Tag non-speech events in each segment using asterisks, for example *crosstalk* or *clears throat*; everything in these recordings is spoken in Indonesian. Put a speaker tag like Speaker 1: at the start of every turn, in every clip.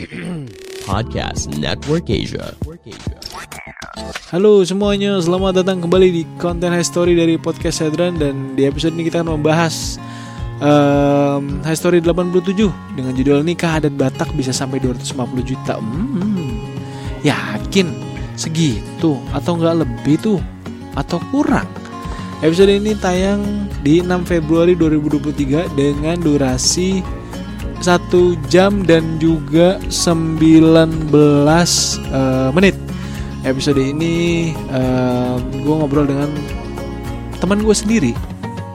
Speaker 1: *clears throat*
Speaker 2: Podcast Network Asia.
Speaker 3: Halo semuanya, selamat datang kembali di konten High Story dari Podcast Hedran Dan di episode ini kita akan membahas um, High Story 87 Dengan judul Nikah Adat Batak bisa sampai 250 juta. Hmm, Yakin? Segitu atau nggak lebih tuh? Atau kurang? Episode ini tayang di 6 Februari 2023 dengan durasi 1 jam dan juga 19 uh, menit. Episode ini uh, gue ngobrol dengan teman gue sendiri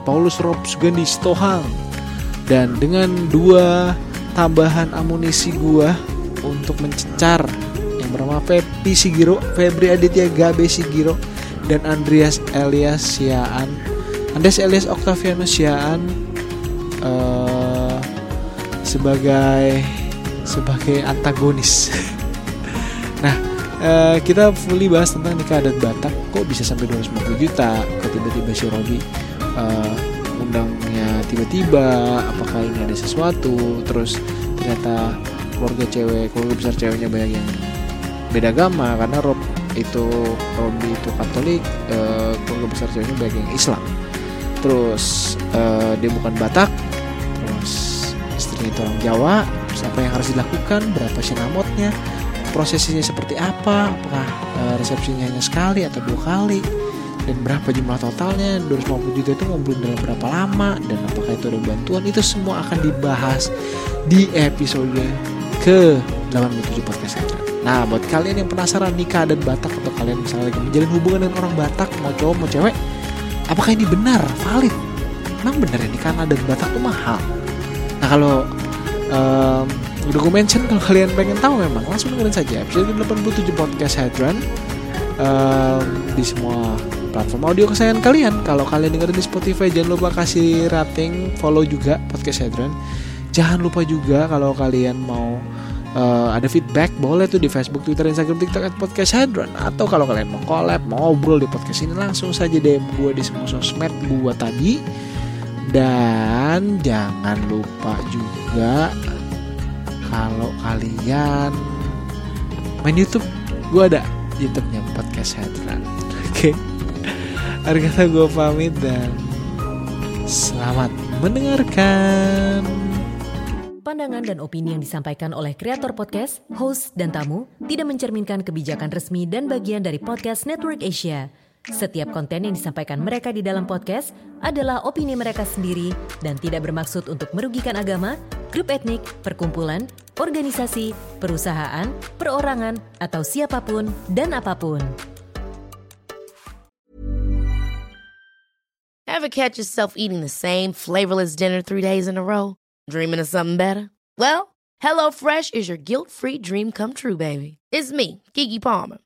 Speaker 3: Paulus Robs Gandhi Stohang. Dan dengan dua tambahan amunisi gue untuk mencecar yang bernama Febi Sigiro, Febri Aditya Gabe Sigiro dan Andreas Elias Siaan. Andreas Elias Octavianus Siaan uh, sebagai sebagai antagonis. *laughs* nah, uh, kita fully bahas tentang nikah adat Batak. Kok bisa sampai 250 juta? Kok tiba-tiba si Robi uh, undangnya tiba-tiba? Apakah ini ada sesuatu? Terus ternyata keluarga cewek, keluarga besar ceweknya banyak yang beda agama karena Rob itu Robi itu Katolik, uh, keluarga besar ceweknya banyak yang Islam. Terus uh, dia bukan Batak, terus istrinya itu orang Jawa. Terus apa yang harus dilakukan? Berapa sinamotnya? Prosesinya seperti apa? Apakah uh, resepsinya hanya sekali atau dua kali? Dan berapa jumlah totalnya? 250 juta itu ngumpulin dalam berapa lama? Dan apakah itu ada bantuan? Itu semua akan dibahas di episode ke 87 podcast Hedra. Nah, buat kalian yang penasaran nikah adat Batak atau kalian misalnya lagi menjalin hubungan dengan orang Batak, mau cowok mau cewek, apakah ini benar, valid? Emang benar ya nikah adat Batak tuh mahal? Nah, kalau um, udah gue mention kalau kalian pengen tahu memang langsung dengerin saja episode 87 podcast Hedron um, di semua platform audio kesayangan kalian. Kalau kalian dengerin di Spotify jangan lupa kasih rating, follow juga podcast Hedron. Jangan lupa juga kalau kalian mau uh, ada feedback boleh tuh di Facebook, Twitter, Instagram, TikTok at podcast Hadron atau kalau kalian mau collab, mau ngobrol di podcast ini langsung saja DM gue di semua sosmed gue tadi dan jangan lupa juga kalau kalian main YouTube gue ada YouTube-nya podcast Hadron oke okay. kata gue pamit dan selamat mendengarkan
Speaker 4: Pandangan dan opini yang disampaikan oleh kreator podcast, host, dan tamu tidak mencerminkan kebijakan resmi dan bagian dari podcast Network Asia. Setiap konten yang disampaikan mereka di dalam podcast adalah opini mereka sendiri dan tidak bermaksud untuk merugikan agama, grup etnik, perkumpulan, organisasi, perusahaan, perorangan, atau siapa pun dan apa pun.
Speaker 1: Ever catch yourself eating the same flavorless dinner three days in a row? Dreaming of something better? Well, HelloFresh is your guilt-free dream come true, baby. It's me, Kiki Palmer.